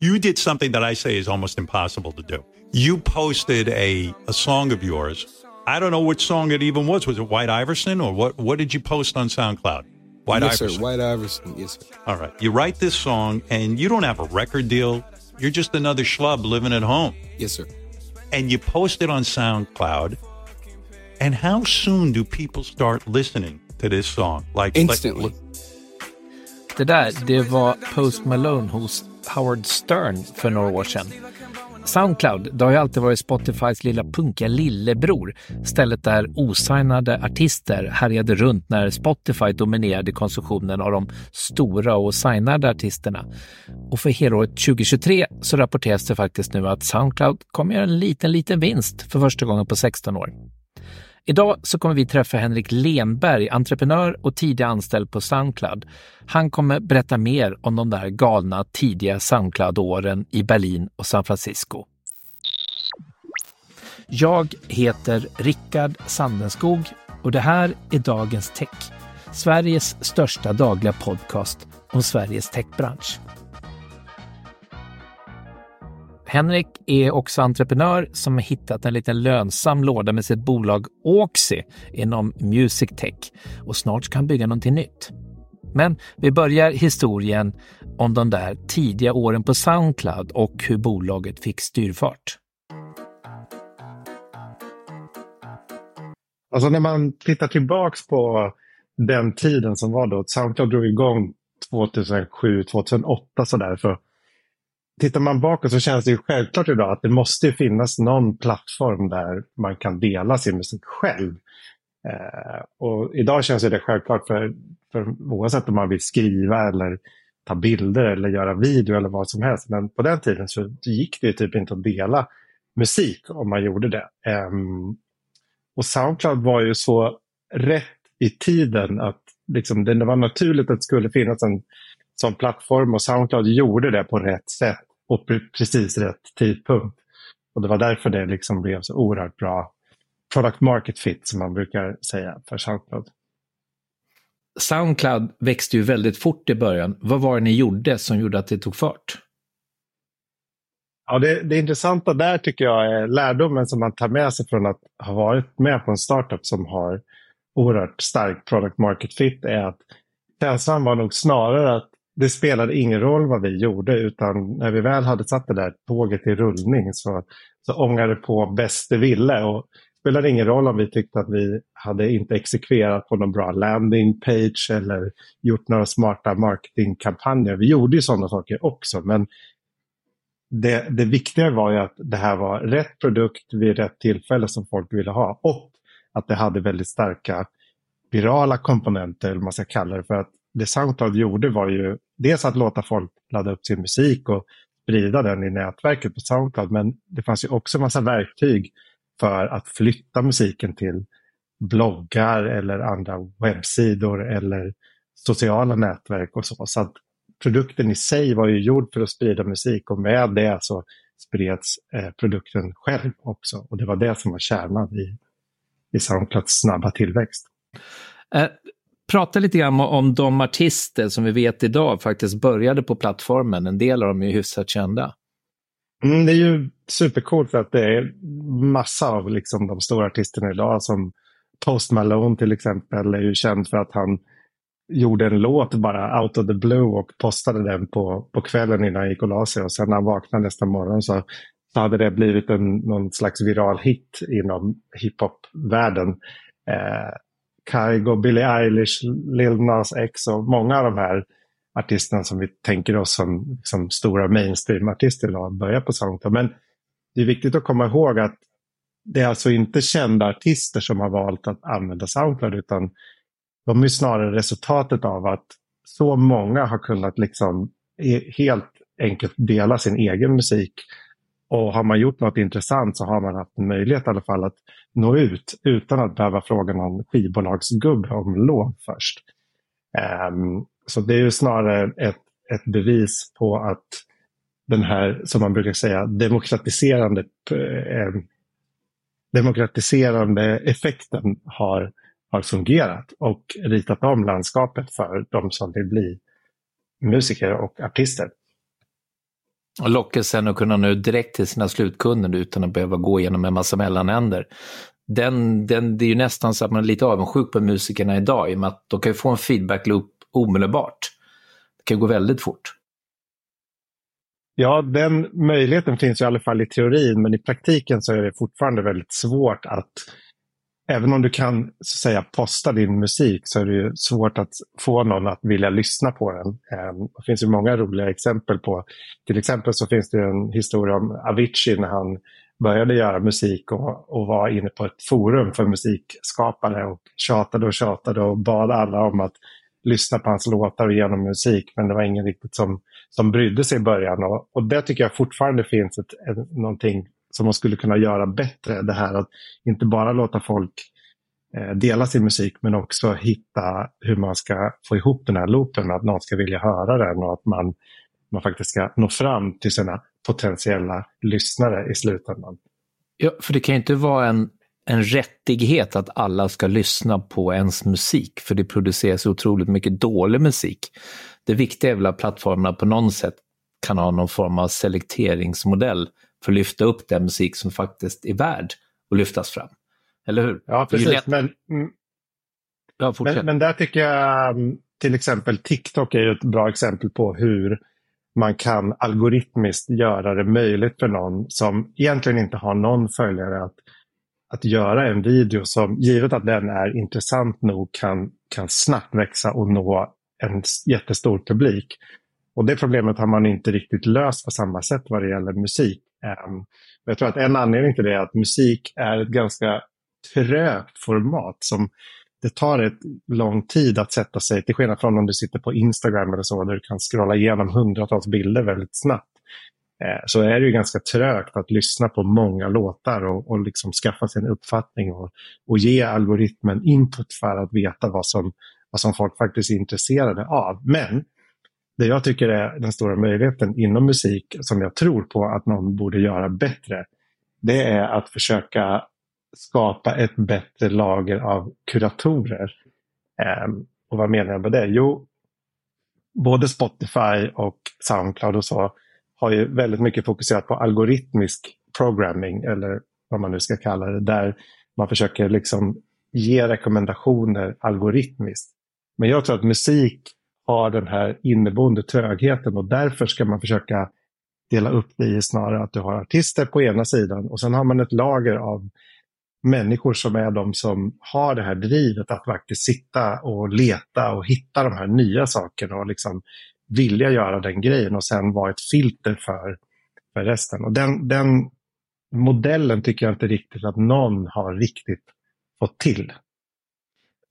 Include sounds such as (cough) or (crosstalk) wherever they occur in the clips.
You did something that I say is almost impossible to do. You posted a, a song of yours. I don't know which song it even was. Was it White Iverson or what? What did you post on SoundCloud? White yes, Iverson. sir. White Iverson. Yes, sir. All right. You write this song and you don't have a record deal. You're just another schlub living at home. Yes, sir. And you post it on SoundCloud. And how soon do people start listening to this song? Like Instantly. Like, Det där, det var Post Malone hos Howard Stern för några år sedan. Soundcloud, det har ju alltid varit Spotifys lilla punkiga lillebror. Stället där osignade artister härjade runt när Spotify dominerade konsumtionen av de stora och signade artisterna. Och för helåret 2023 så rapporteras det faktiskt nu att Soundcloud kommer göra en liten, liten vinst för första gången på 16 år. Idag så kommer vi träffa Henrik Lenberg, entreprenör och tidig anställd på Soundcloud. Han kommer berätta mer om de där galna tidiga Soundcloud-åren i Berlin och San Francisco. Jag heter Rickard Sandenskog och det här är Dagens Tech, Sveriges största dagliga podcast om Sveriges techbransch. Henrik är också entreprenör som har hittat en liten lönsam låda med sitt bolag Oxy inom Music Tech och snart ska han bygga någonting nytt. Men vi börjar historien om de där tidiga åren på Soundcloud och hur bolaget fick styrfart. Alltså när man tittar tillbaks på den tiden som var då, Soundcloud drog igång 2007, 2008 sådär. För tittar man bakåt så känns det ju självklart idag att det måste finnas någon plattform där man kan dela sin musik själv. Eh, och idag känns det självklart för, för oavsett om man vill skriva eller ta bilder eller göra video eller vad som helst. Men på den tiden så gick det ju typ inte att dela musik om man gjorde det. Eh, och Soundcloud var ju så rätt i tiden att liksom, det var naturligt att det skulle finnas en som plattform och Soundcloud gjorde det på rätt sätt och precis rätt tidpunkt. Och det var därför det liksom blev så oerhört bra product market fit som man brukar säga för Soundcloud. Soundcloud växte ju väldigt fort i början. Vad var det ni gjorde som gjorde att det tog fart? Ja, det, det intressanta där tycker jag är lärdomen som man tar med sig från att ha varit med på en startup som har oerhört stark product market fit är att känslan var nog snarare att det spelade ingen roll vad vi gjorde utan när vi väl hade satt det där tåget i rullning så, så ångade det på bäst det ville. Och det spelade ingen roll om vi tyckte att vi hade inte exekverat på någon bra landing page eller gjort några smarta marketingkampanjer. Vi gjorde ju sådana saker också men det, det viktiga var ju att det här var rätt produkt vid rätt tillfälle som folk ville ha och att det hade väldigt starka virala komponenter, eller man ska kalla det. För att det Soundcloud gjorde var ju dels att låta folk ladda upp sin musik och sprida den i nätverket på Soundcloud. Men det fanns ju också massa verktyg för att flytta musiken till bloggar eller andra webbsidor eller sociala nätverk och så. Så att produkten i sig var ju gjord för att sprida musik och med det så spreds eh, produkten själv också. Och det var det som var kärnan i, i Soundclouds snabba tillväxt. Eh, prata lite grann om de artister som vi vet idag faktiskt började på plattformen. En del av dem är hyfsat kända. Mm, det är ju supercoolt att det är massa av liksom, de stora artisterna idag som Post Malone till exempel är ju känd för att han gjorde en låt bara out of the blue och postade den på, på kvällen innan han gick och la sig. Och sen när han vaknade nästa morgon så, så hade det blivit en, någon slags viral hit inom hiphop-världen. Eh, Kygo, Billie Eilish, Lil Nas X och många av de här artisterna som vi tänker oss som, som stora mainstream-artister idag börjar på Soundcloud. Men det är viktigt att komma ihåg att det är alltså inte kända artister som har valt att använda Soundcloud utan de är snarare resultatet av att så många har kunnat liksom e, helt enkelt dela sin egen musik. Och har man gjort något intressant så har man haft en möjlighet i alla fall att nå ut utan att behöva fråga någon skivbolagsgubbe om lov först. Um, så det är ju snarare ett, ett bevis på att den här, som man brukar säga, demokratiserande, eh, demokratiserande effekten har har fungerat och ritat om landskapet för de som vill bli musiker och artister. Och lockelsen att kunna nå direkt till sina slutkunder utan att behöva gå igenom en massa mellanänder. Den, den, det är ju nästan så att man är lite avundsjuk på musikerna idag i och med att de kan få en feedback-loop omedelbart. Det kan gå väldigt fort. Ja, den möjligheten finns i alla fall i teorin, men i praktiken så är det fortfarande väldigt svårt att Även om du kan så att säga posta din musik så är det svårt att få någon att vilja lyssna på den. Ehm, det finns ju många roliga exempel på, till exempel så finns det en historia om Avicii när han började göra musik och, och var inne på ett forum för musikskapare och tjatade och tjatade och bad alla om att lyssna på hans låtar och genom musik. Men det var ingen riktigt som, som brydde sig i början. Och, och det tycker jag fortfarande finns ett, ett, någonting som man skulle kunna göra bättre. Det här att inte bara låta folk eh, dela sin musik men också hitta hur man ska få ihop den här loopen. Att någon ska vilja höra den och att man, man faktiskt ska nå fram till sina potentiella lyssnare i slutändan. Ja, för det kan ju inte vara en, en rättighet att alla ska lyssna på ens musik, för det produceras otroligt mycket dålig musik. Det viktiga är väl att plattformarna på något sätt kan ha någon form av selekteringsmodell för att lyfta upp den musik som faktiskt är värd att lyftas fram. Eller hur? Ja, precis. Men, mm. ja, men, men, där tycker jag mm, till exempel TikTok är ett bra exempel på hur man kan algoritmiskt göra det möjligt för någon som egentligen inte har någon följare att, att göra en video som, givet att den är intressant nog, kan, kan snabbt växa och nå en jättestor publik. Och det problemet har man inte riktigt löst på samma sätt vad det gäller musik. Um, jag tror att en anledning till det är att musik är ett ganska trögt format som det tar ett lång tid att sätta sig, till skillnad från om du sitter på Instagram eller så, där du kan scrolla igenom hundratals bilder väldigt snabbt. Eh, så är det ju ganska trögt att lyssna på många låtar och, och liksom skaffa sig en uppfattning och, och ge algoritmen input för att veta vad som, vad som folk faktiskt är intresserade av. Men det jag tycker är den stora möjligheten inom musik som jag tror på att någon borde göra bättre. Det är att försöka skapa ett bättre lager av kuratorer. Um, och vad menar jag med det? Jo, både Spotify och Soundcloud och så har ju väldigt mycket fokuserat på algoritmisk programming eller vad man nu ska kalla det. Där man försöker liksom ge rekommendationer algoritmiskt. Men jag tror att musik har den här inneboende trögheten och därför ska man försöka dela upp det i snarare att du har artister på ena sidan och sen har man ett lager av människor som är de som har det här drivet att faktiskt sitta och leta och hitta de här nya sakerna och liksom vilja göra den grejen och sen vara ett filter för, för resten. Och den, den modellen tycker jag inte riktigt att någon har riktigt fått till.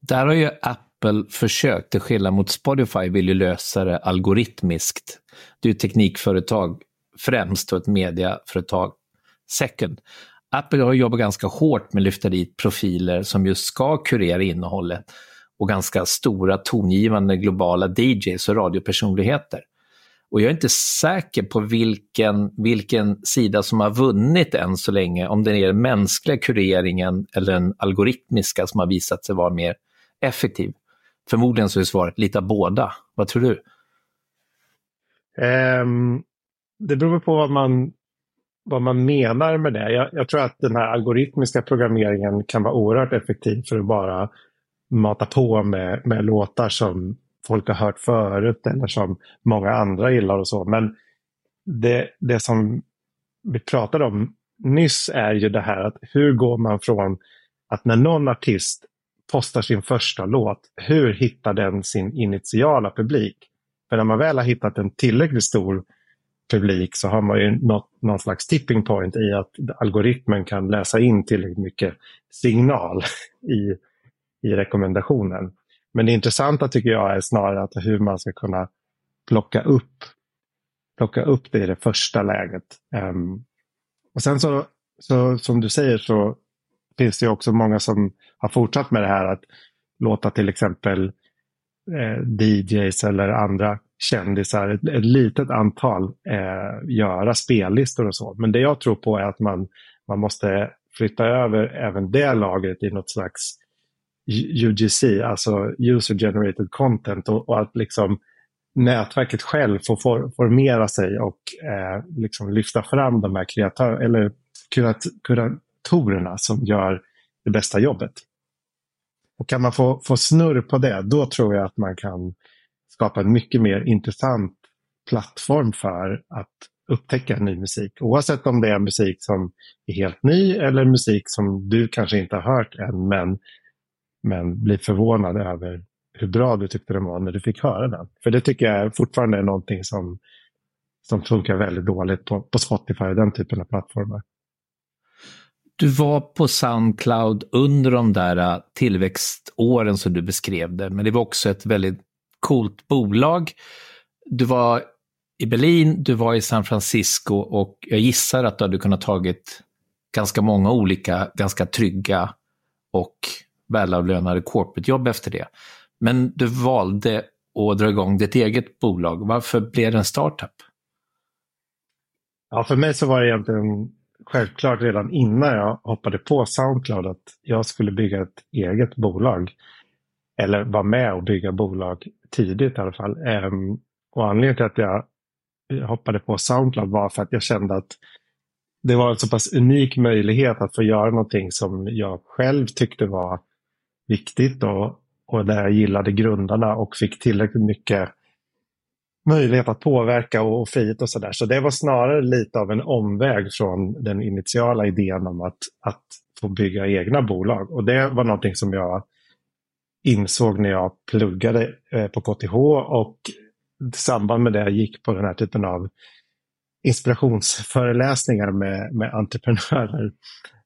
Där har ju Apple Apple försökt, till skillnad mot Spotify, vill ju lösa det algoritmiskt. Det är ju teknikföretag främst och ett mediaföretag second. Apple har jobbat ganska hårt med att lyfta dit profiler som just ska kurera innehållet och ganska stora tongivande globala DJs och radiopersonligheter. Och jag är inte säker på vilken, vilken sida som har vunnit än så länge, om det är den mänskliga kureringen eller den algoritmiska som har visat sig vara mer effektiv. Förmodligen så är svaret lite av båda. Vad tror du? Um, det beror på vad man vad man menar med det. Jag, jag, tror att den här algoritmiska programmeringen kan vara oerhört effektiv för att bara mata på med, med låtar som folk har hört förut eller som många andra gillar och så. Men det, det som vi pratade om nyss är ju det här att hur går man från att när någon artist postar sin första låt, hur hittar den sin initiala publik? För när man väl har hittat en tillräckligt stor publik så har man ju nått någon slags tipping point i att algoritmen kan läsa in tillräckligt mycket signal (laughs) i, i rekommendationen. Men det intressanta tycker jag är snarare att hur man ska kunna plocka upp, plocka upp det i det första läget. Um, och sen så, så, som du säger så finns det också många som har fortsatt med det här att låta till exempel eh, DJs eller andra kändisar, ett, ett litet antal, eh, göra spellistor och så. Men det jag tror på är att man, man måste flytta över även det lagret i något slags UGC, alltså user generated content och, och att liksom nätverket själv får for, formera sig och eh, liksom lyfta fram de här kreatör eller kurat faktorerna som gör det bästa jobbet. Och kan man få, få snurr på det, då tror jag att man kan skapa en mycket mer intressant plattform för att upptäcka ny musik. Oavsett om det är musik som är helt ny eller musik som du kanske inte har hört än men, men blir förvånad över hur bra du tyckte den var när du fick höra den. För det tycker jag fortfarande är någonting som, som funkar väldigt dåligt på, på Spotify och den typen av plattformar. Du var på Soundcloud under de där äh, tillväxtåren som du beskrev det, men det var också ett väldigt coolt bolag. Du var i Berlin, du var i San Francisco och jag gissar att du hade kunnat tagit ganska många olika, ganska trygga och välavlönade corporate-jobb efter det. Men du valde att dra igång ditt eget bolag. Varför blev det en startup? Ja, för mig så var det egentligen självklart redan innan jag hoppade på Soundcloud att jag skulle bygga ett eget bolag. Eller vara med och bygga bolag tidigt i alla fall. Ehm, och anledningen till att jag hoppade på Soundcloud var för att jag kände att det var en så pass unik möjlighet att få göra någonting som jag själv tyckte var viktigt och, och där jag gillade grundarna och fick tillräckligt mycket möjlighet att påverka och, och frihet och sådär. Så det var snarare lite av en omväg från den initiala idén om att, att få bygga egna bolag. Och det var någonting som jag insåg när jag pluggade eh, på KTH och i samband med det jag gick på den här typen av inspirationsföreläsningar med, med entreprenörer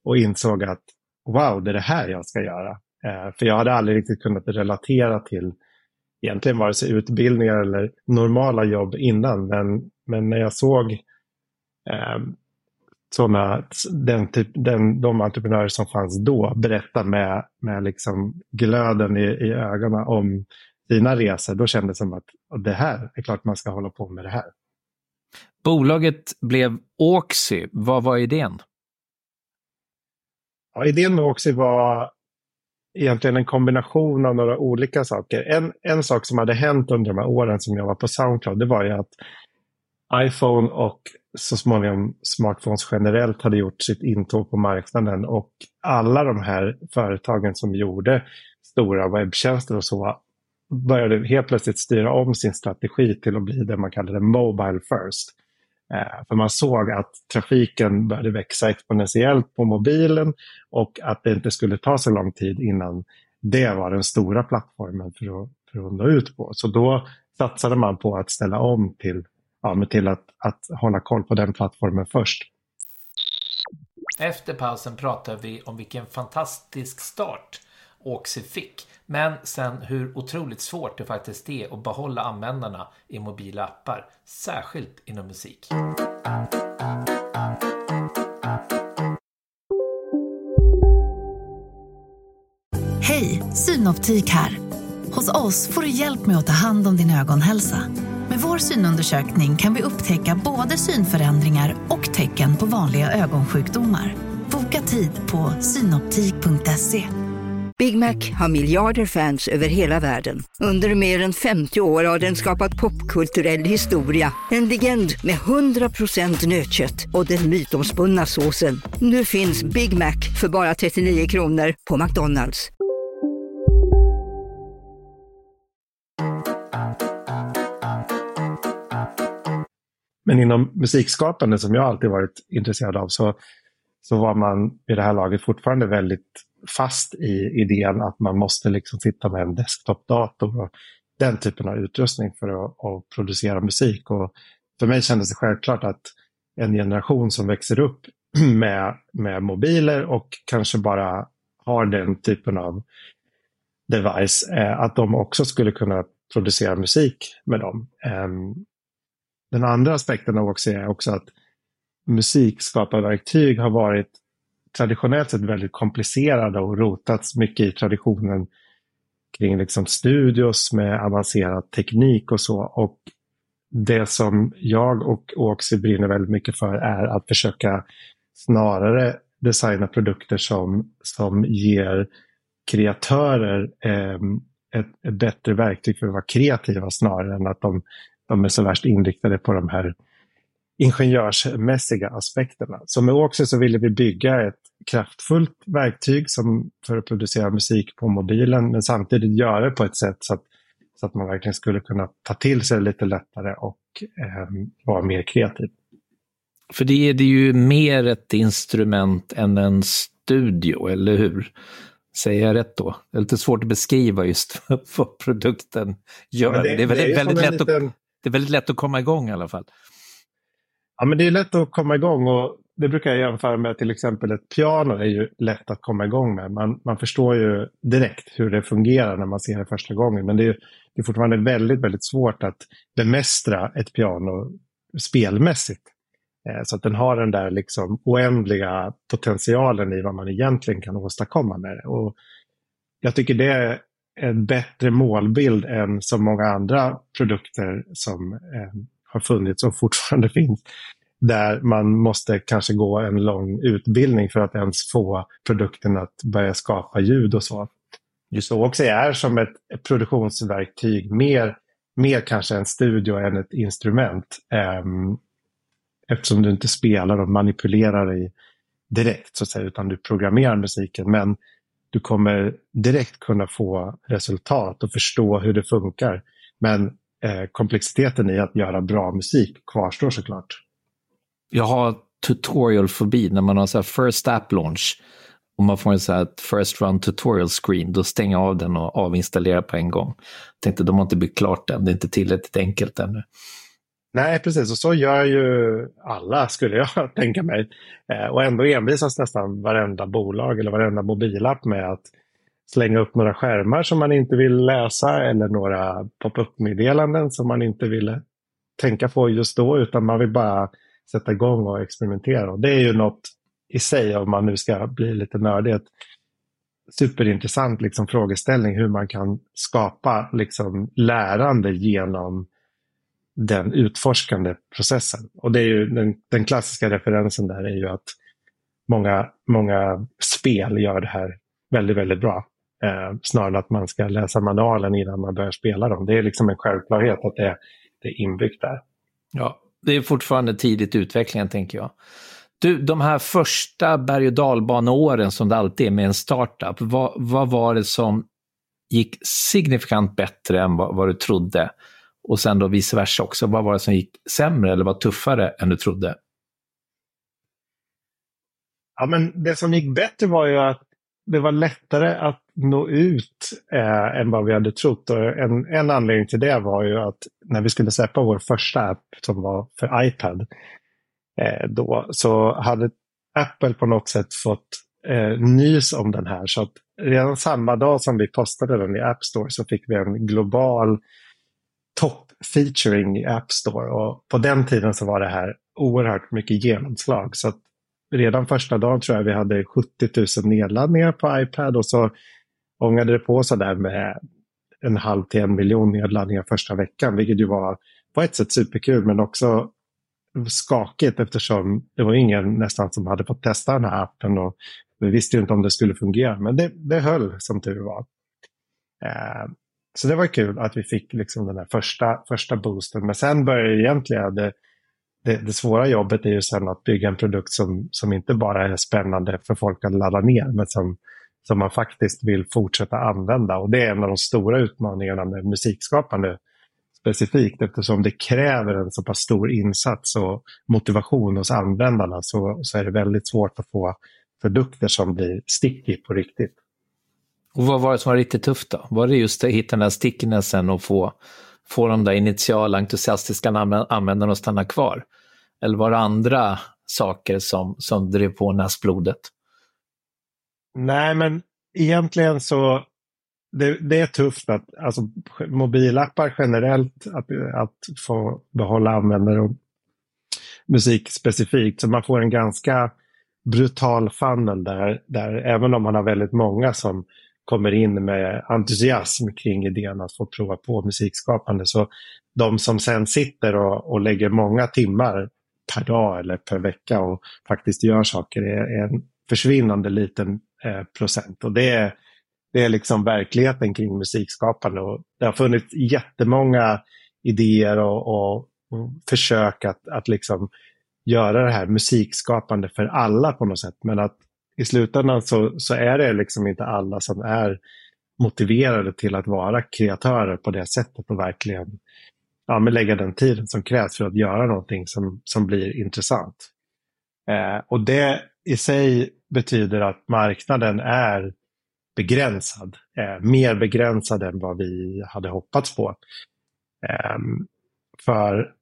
och insåg att wow, det är det här jag ska göra. Eh, för jag hade aldrig riktigt kunnat relatera till egentligen vare sig utbildningar eller normala jobb innan. Men, men när jag såg eh, såna, den typ, den, de entreprenörer som fanns då berätta med, med liksom glöden i, i ögonen om sina resor, då kändes det som att det här är klart man ska hålla på med det här. Bolaget blev Oxy. Vad var idén? Ja, idén med Oxy var egentligen en kombination av några olika saker. En, en sak som hade hänt under de här åren som jag var på Soundcloud, det var ju att iPhone och så småningom smartphones generellt hade gjort sitt intåg på marknaden och alla de här företagen som gjorde stora webbtjänster och så började helt plötsligt styra om sin strategi till att bli det man kallade Mobile First. Eh, för man såg att trafiken började växa exponentiellt på mobilen och att det inte skulle ta så lång tid innan det var den stora plattformen för att, för att nå ut på. Så då satsade man på att ställa om till, ja, till att, att hålla koll på den plattformen först. Efter pausen pratar vi om vilken fantastisk start Oxy fick men sen hur otroligt svårt det faktiskt är att behålla användarna i mobila appar, särskilt inom musik. Hej, Synoptik här. Hos oss får du hjälp med att ta hand om din ögonhälsa. Med vår synundersökning kan vi upptäcka både synförändringar och tecken på vanliga ögonsjukdomar. Boka tid på synoptik.se. Big Mac har miljarder fans över hela världen. Under mer än 50 år har den skapat popkulturell historia. En legend med 100% nötkött och den mytomspunna såsen. Nu finns Big Mac för bara 39 kronor på McDonalds. Men inom musikskapande som jag alltid varit intresserad av så, så var man i det här laget fortfarande väldigt fast i idén att man måste liksom sitta med en desktopdator och den typen av utrustning för att, att producera musik. Och för mig kändes det självklart att en generation som växer upp (clears throat) med, med mobiler och kanske bara har den typen av device, eh, att de också skulle kunna producera musik med dem. Eh, den andra aspekten av också är också att musikskaparverktyg har varit traditionellt sett väldigt komplicerade och rotats mycket i traditionen kring liksom studios med avancerad teknik och så. Och det som jag och Oxy brinner väldigt mycket för är att försöka snarare designa produkter som, som ger kreatörer eh, ett, ett, bättre verktyg för att vara kreativa snarare än att de, de är så värst inriktade på de här ingenjörsmässiga aspekterna. Så med Åksö så ville vi bygga ett kraftfullt verktyg som för att producera musik på mobilen men samtidigt göra det på ett sätt så att, så att man verkligen skulle kunna ta till sig det lite lättare och eh, vara mer kreativ. För det är det ju mer ett instrument än en studio, eller hur? Säger jag rätt då? Det är lite svårt att beskriva just (laughs) vad produkten gör. Det, det, är väldigt, det är väldigt lätt liten... att, det är väldigt lätt att komma igång i alla fall. Ja, men det är lätt att komma igång och det brukar jag jämföra med till exempel ett piano är ju lätt att komma igång med. Man, man förstår ju direkt hur det fungerar när man ser det första gången. Men det är, det är fortfarande väldigt, väldigt svårt att bemästra ett piano spelmässigt. Eh, så att den har den där liksom oändliga potentialen i vad man egentligen kan åstadkomma med det. Och jag tycker det är en bättre målbild än så många andra produkter som eh, har funnits och fortfarande (laughs) finns. Där man måste kanske gå en lång utbildning för att ens få produkten att börja skapa ljud och så. Just så också är som ett produktionsverktyg mer, mer kanske en studio än ett instrument. Um, eftersom du inte spelar och manipulerar i direkt så att säga, utan du programmerar musiken. Men du kommer direkt kunna få resultat och förstå hur det funkar. Men eh, komplexiteten i att göra bra musik kvarstår såklart. Jag har tutorial-fobi när man har så här first app launch och man får en så här first run tutorial screen, då stänger jag av den och avinstallerar på en gång. Jag tänkte, de har inte byggt klart den, det är inte tillräckligt enkelt ännu. Nej, precis. Och så gör ju alla, skulle jag (laughs) tänka mig. Eh, och ändå envisas nästan varenda bolag eller varenda mobilapp med att slänga upp några skärmar som man inte vill läsa eller några pop-up-meddelanden som man inte ville tänka på just då, utan man vill bara sätta igång och experimentera. Och det är ju något i sig, om man nu ska bli lite nördig, ett superintressant liksom, frågeställning hur man kan skapa liksom, lärande genom den utforskande processen. Och det är ju den, den, klassiska referensen där är ju att många, många spel gör det här väldigt, väldigt bra. Eh, snarare än att man ska läsa manualen innan man börjar spela dem. Det är liksom en självklarhet att det, det är inbyggt där. Ja, det är fortfarande tidigt i utvecklingen tänker jag. Du, de här första berg och dalbaneåren som det alltid är med en startup, vad, vad var det som gick signifikant bättre än vad, vad du trodde? Och sen då vice versa också, vad var det som gick sämre eller var tuffare än du trodde? Ja, men det som gick bättre var ju att det var lättare att nå ut eh, än vad vi hade trott. Och en, en anledning till det var ju att när vi skulle släppa vår första app som var för iPad, eh, då, så hade Apple på något sätt fått eh, nys om den här. Så att redan samma dag som vi postade den i App Store så fick vi en global topp-featuring i App Store. Och på den tiden så var det här oerhört mycket genomslag. Så redan första dagen tror jag vi hade 70 000 nedladdningar på iPad och så ångade det på sådär med en halv till en miljon nedladdningar första veckan, vilket ju var på ett sätt superkul men också skakigt eftersom det var ingen nästan som hade fått testa den här appen och vi visste ju inte om det skulle fungera, men det, det höll som tur var. Eh, så det var kul att vi fick liksom den här första, första boosten. Men sen började egentligen det, det, det, svåra jobbet är ju sen att bygga en produkt som, som inte bara är spännande för folk att ladda ner, men som, som man faktiskt vill fortsätta använda. Och det är en av de stora utmaningarna med musikskapande specifikt eftersom det kräver en så pass stor insats och motivation hos användarna så, så är det väldigt svårt att få produkter som blir sticky på riktigt. Och vad var det som var riktigt tufft då? Var det just att hitta den där stickinessen och få, få de där initiala entusiastiska användarna att stanna kvar? Eller var det andra saker som, som drev på näsblodet? Nej, men egentligen så det, det, är tufft att alltså, mobilappar generellt, att, att få behålla användare och musik specifikt. Så man får en ganska brutal funnel där, där även om man har väldigt många som kommer in med entusiasm kring idén att få prova på musikskapande. Så de som sen sitter och, och lägger många timmar per dag eller per vecka och faktiskt gör saker är, en försvinnande liten eh, procent. Och det är, det är liksom verkligheten kring musikskapande. Och det har funnits jättemånga idéer och, och, och försök att, att liksom göra det här musikskapande för alla på något sätt. Men att i slutändan så, så är det liksom inte alla som är motiverade till att vara kreatörer på det sättet och verkligen ja, men lägga den tiden som krävs för att göra någonting som, som blir intressant. Eh, och det i sig betyder att marknaden är begränsad. Eh, mer begränsad än vad vi hade hoppats på. Eh, för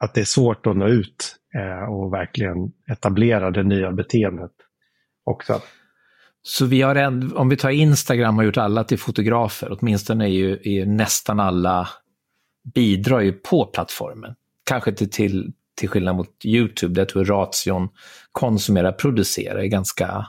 att det är svårt att nå ut eh, och verkligen etablera det nya beteendet också. Så vi har en, om vi tar Instagram har gjort alla till fotografer, åtminstone är ju, är nästan alla bidrar ju på plattformen. Kanske till, till, till skillnad mot YouTube, där jag tror ration konsumera, producera är ganska,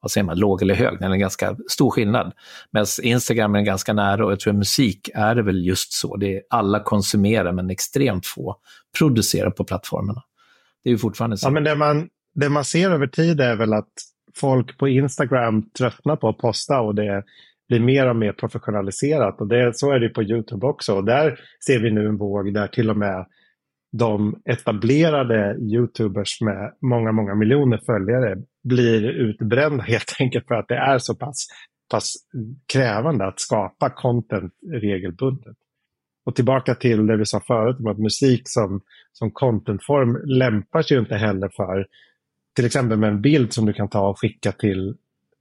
vad säger man, låg eller hög, det är en ganska stor skillnad. Medan Instagram är ganska nära och jag tror att musik är det väl just så. Det är alla konsumerar men extremt få producerar på plattformarna. Det är ju fortfarande så. Ja, men det man, det man ser över tid är väl att folk på Instagram tröttnar på att posta och det blir mer och mer professionaliserat. Och det, så är det på YouTube också. Och där ser vi nu en våg där till och med de etablerade YouTubers med många, många miljoner följare blir utbrända (laughs) helt enkelt för att det är så pass, pass krävande att skapa content regelbundet. Och tillbaka till det vi sa förut om att musik som, som contentform lämpar sig ju inte heller för till exempel med en bild som du kan ta och skicka till,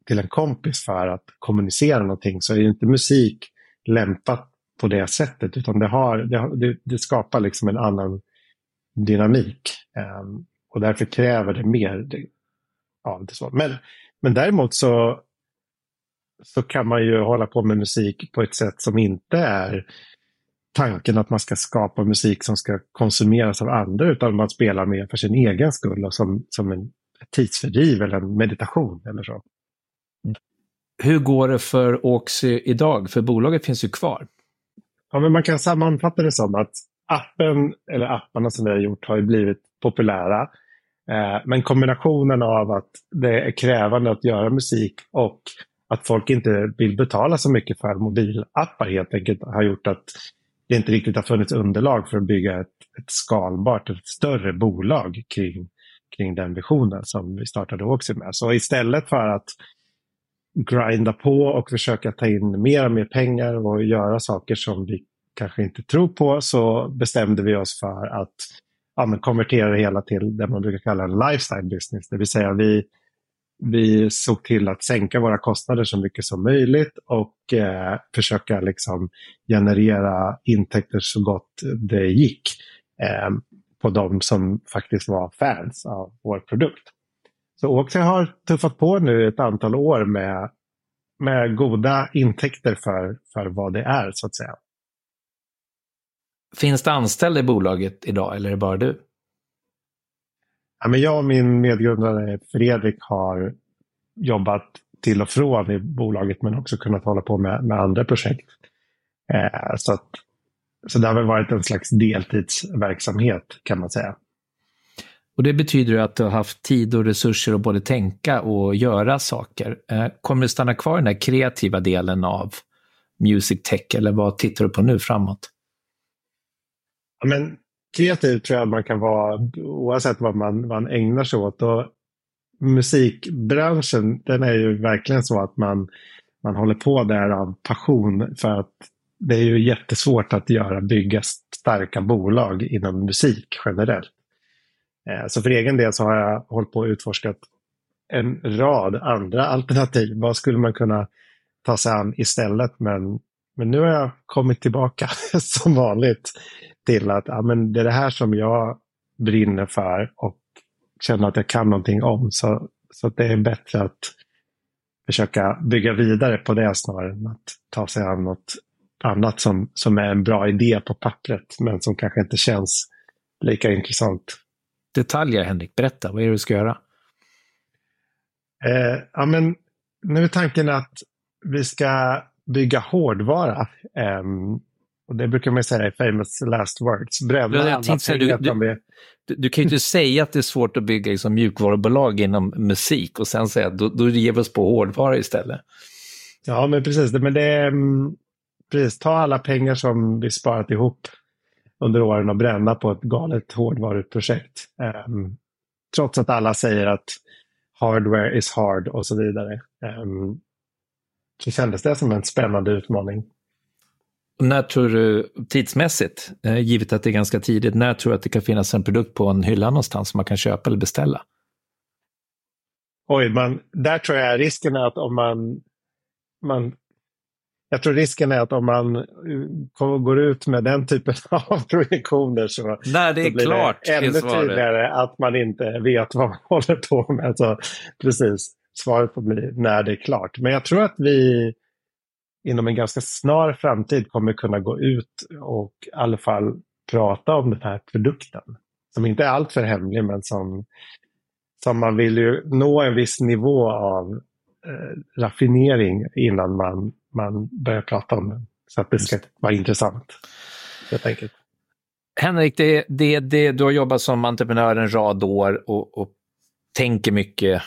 till en kompis för att kommunicera någonting så är inte musik lämpat på det sättet utan det, har, det, det skapar liksom en annan dynamik. Um, och därför kräver det mer av det. Så. Men, men däremot så, så kan man ju hålla på med musik på ett sätt som inte är tanken att man ska skapa musik som ska konsumeras av andra utan man spelar mer för sin egen skull och som, som en tidsfördriv eller en meditation eller så. Hur går det för Oxy idag? För bolaget finns ju kvar. Ja, men man kan sammanfatta det som att appen, eller apparna som vi har gjort, har blivit populära. Eh, men kombinationen av att det är krävande att göra musik och att folk inte vill betala så mycket för mobilappar helt enkelt har gjort att det inte riktigt har funnits underlag för att bygga ett, ett skalbart, ett större bolag kring kring den visionen som vi startade också med. Så istället för att grinda på och försöka ta in mer och mer pengar och göra saker som vi kanske inte tror på så bestämde vi oss för att ja, konvertera det hela till det man brukar kalla en lifestyle business. Det vill säga vi, vi såg till att sänka våra kostnader så mycket som möjligt och eh, försöka liksom generera intäkter så gott det gick. Eh, på de som faktiskt var fans av vår produkt. Så Oxy har tuffat på nu ett antal år med, med goda intäkter för, för vad det är, så att säga. Finns det anställda i bolaget idag eller är det bara du? Ja, men jag och min medgrundare Fredrik har jobbat till och från i bolaget men också kunnat hålla på med, med andra projekt. Eh, så att så det har väl varit en slags deltidsverksamhet kan man säga. Och det betyder att du har haft tid och resurser att både tänka och göra saker. Eh, kommer du stanna kvar i den här kreativa delen av Music Tech eller vad tittar du på nu framåt? Ja, men kreativ tror jag man kan vara oavsett vad man, man ägnar sig åt. Och musikbranschen den är ju verkligen så att man, man håller på där av passion för att det är ju jättesvårt att göra, bygga starka bolag inom musik generellt. Eh, så för egen del så har jag hållit på och utforskat en rad andra alternativ. Vad skulle man kunna ta sig an istället? Men, men nu har jag kommit tillbaka (laughs) som vanligt till att ja, men det är det här som jag brinner för och känner att jag kan någonting om. Så, så det är bättre att försöka bygga vidare på det snarare än att ta sig an något annat som, som är en bra idé på pappret, men som kanske inte känns lika intressant. Detaljer, Henrik. Berätta, vad är det du ska göra? Eh, ja, men nu är tanken att vi ska bygga hårdvara. Eh, och det brukar man säga i famous last words. Bränna jag tänkte, du, du, du, du, kan ju inte säga att det är svårt att bygga liksom, mjukvarubolag inom musik och sen säga att då, då ger vi oss på hårdvara istället. Ja, men precis. Men det mm, precis, ta alla pengar som vi sparat ihop under åren och bränna på ett galet hårdvaruprojekt. Um, trots att alla säger att hardware is hard och så vidare. Um, så kändes det som en spännande utmaning. När tror du, tidsmässigt, eh, givet att det är ganska tidigt, när tror du att det kan finnas en produkt på en hylla någonstans som man kan köpa eller beställa? Oj, man, där tror jag risken är att om man, man jag tror risken är att om man uh, går ut med den typen (laughs) av projektioner så, När det är blir klart, det ännu tydligare att man inte vet vad man (laughs) håller på med. Så, precis, svaret får bli när det är klart. Men jag tror att vi inom en ganska snar framtid kommer kunna gå ut och i alla fall prata om den här produkten. Som inte är alltför hemlig men som, som man vill ju nå en viss nivå av eh, raffinering innan man man börjar prata om den. Så att det ska vara intressant. Helt enkelt. Henrik, det, det, det, du har jobbat som entreprenör en rad år och, och tänker mycket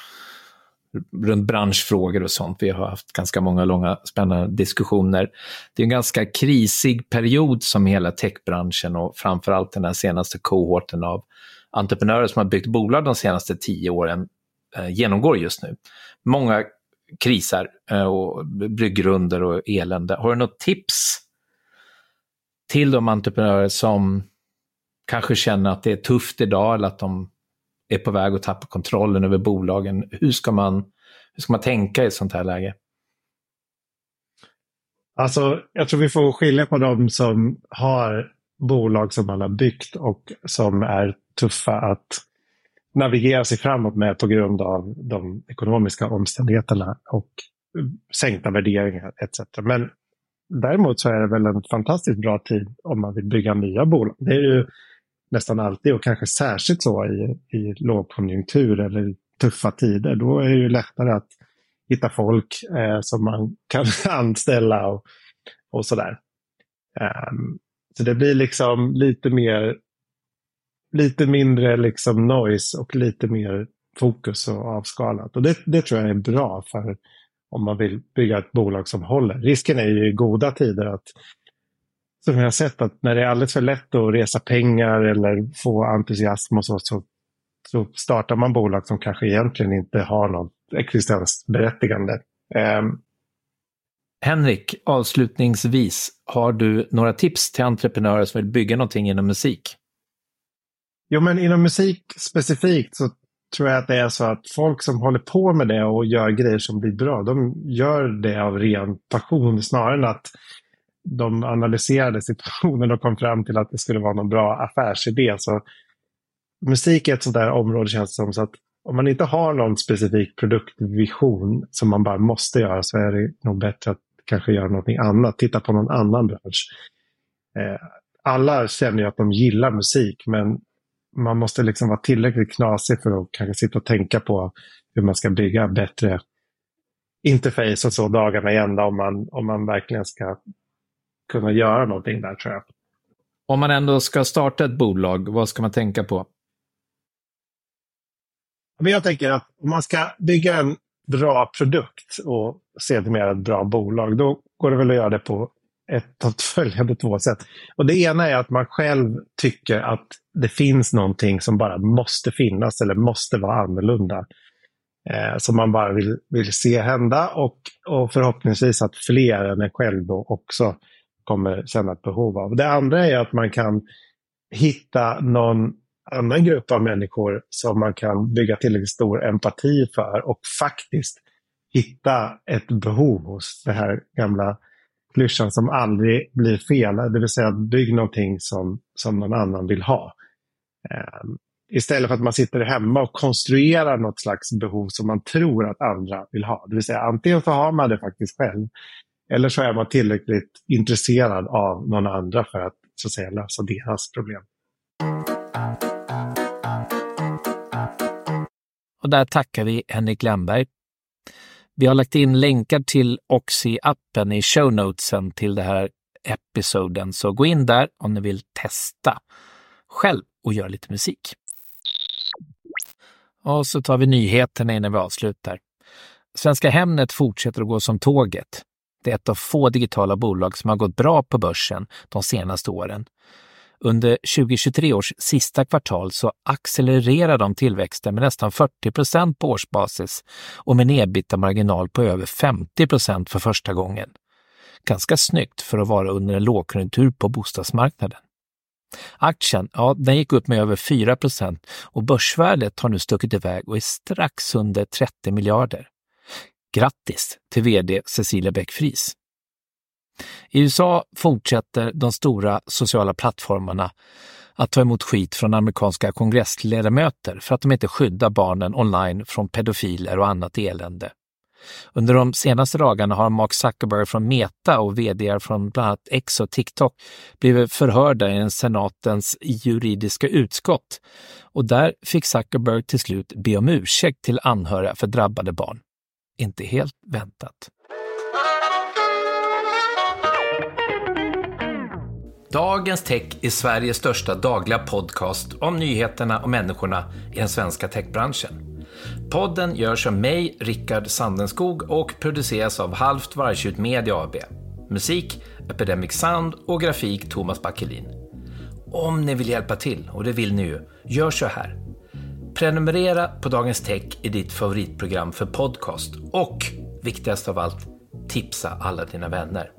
runt branschfrågor och sånt. Vi har haft ganska många långa spännande diskussioner. Det är en ganska krisig period som hela techbranschen och framförallt den här senaste kohorten av entreprenörer som har byggt bolag de senaste tio åren eh, genomgår just nu. Många krisar eh, och bryggrunder och elände. Har du något tips till de entreprenörer som kanske känner att det är tufft idag eller att de är på väg att tappa kontrollen över bolagen? Hur ska man, hur ska man tänka i ett sånt här läge? Alltså, jag tror vi får skilja på de som har bolag som man har byggt och som är tuffa att navigera sig framåt med på grund av de ekonomiska omständigheterna och sänkta värderingar etc. Men däremot så är det väl en fantastiskt bra tid om man vill bygga nya bolag. Det är ju nästan alltid och kanske särskilt så i, i lågkonjunktur eller tuffa tider. Då är det ju lättare att hitta folk eh, som man (laughs) kan anställa och, och sådär. Um, så det blir liksom lite mer lite mindre liksom noise och lite mer fokus och avskalat. Och det, det tror jag är bra för om man vill bygga ett bolag som håller. Risken är ju i goda tider att som jag har sett att när det är alldeles för lätt att resa pengar eller få entusiasm och så, så, så startar man bolag som kanske egentligen inte har något existensberättigande. Um, Henrik, avslutningsvis, har du några tips till entreprenörer som vill bygga någonting inom musik? Jo, men inom musik specifikt så tror jag att det är så att folk som håller på med det och gör grejer som blir bra, de gör det av ren passion snarare än att de analyserade situationen och kom fram till att det skulle vara någon bra affärsidé. Så musik är ett sånt där område känns det som så att om man inte har någon specifik produktvision som man bara måste göra så är det nog bättre att kanske göra någonting annat. Titta på någon annan bransch. Eh, alla känner ju att de gillar musik men man måste liksom vara tillräckligt knasig för att kanske sitta och tänka på hur man ska bygga bättre interface och så dagarna i ända om man, om man verkligen ska kunna göra någonting där tror jag. Om man ändå ska starta ett bolag, vad ska man tänka på? Men jag tänker att om man ska bygga en bra produkt och sedermera ett bra bolag, då går det väl att göra det på ett av följande två sätt. Och det ena är att man själv tycker att det finns någonting som bara måste finnas eller måste vara annorlunda. Eh, som man bara vill, vill se hända och, och förhoppningsvis att fler än en själv då också kommer känna ett behov av. Det andra är att man kan hitta någon annan grupp av människor som man kan bygga tillräckligt stor empati för och faktiskt hitta ett behov hos det här gamla klyschan som aldrig blir fel. Det vill säga bygg någonting som, som någon annan vill ha. Eh, istället för att man sitter hemma och konstruerar något slags behov som man tror att andra vill ha. Det vill säga antingen så har man det faktiskt själv eller så är man tillräckligt intresserad av någon andra för att, så att säga, lösa deras problem. Och där tackar vi Henrik Lemberg. Vi har lagt in länkar till Oxy-appen i show notesen till det här episoden, så gå in där om ni vill testa själv och göra lite musik. Och så tar vi nyheterna innan vi avslutar. Svenska Hemnet fortsätter att gå som tåget. Det är ett av få digitala bolag som har gått bra på börsen de senaste åren. Under 2023 års sista kvartal så accelererar de tillväxten med nästan 40 procent på årsbasis och med en ebitda-marginal på över 50 procent för första gången. Ganska snyggt för att vara under en lågkonjunktur på bostadsmarknaden. Aktien, ja, den gick upp med över 4 procent och börsvärdet har nu stuckit iväg och är strax under 30 miljarder. Grattis till VD Cecilia Bäck-Friis! I USA fortsätter de stora sociala plattformarna att ta emot skit från amerikanska kongressledamöter för att de inte skyddar barnen online från pedofiler och annat elände. Under de senaste dagarna har Mark Zuckerberg från Meta och vd från bland annat X och TikTok blivit förhörda i en senatens juridiska utskott och där fick Zuckerberg till slut be om ursäkt till anhöriga för drabbade barn. Inte helt väntat. Dagens Tech är Sveriges största dagliga podcast om nyheterna och människorna i den svenska techbranschen. Podden görs av mig, Rickard Sandenskog och produceras av Halvt Vargtjut Media AB. Musik, Epidemic Sound och grafik Thomas Backelin. Om ni vill hjälpa till, och det vill ni ju, gör så här. Prenumerera på Dagens Tech i ditt favoritprogram för podcast och, viktigast av allt, tipsa alla dina vänner.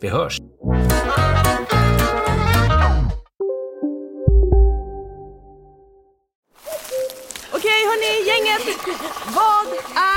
Vi hörs!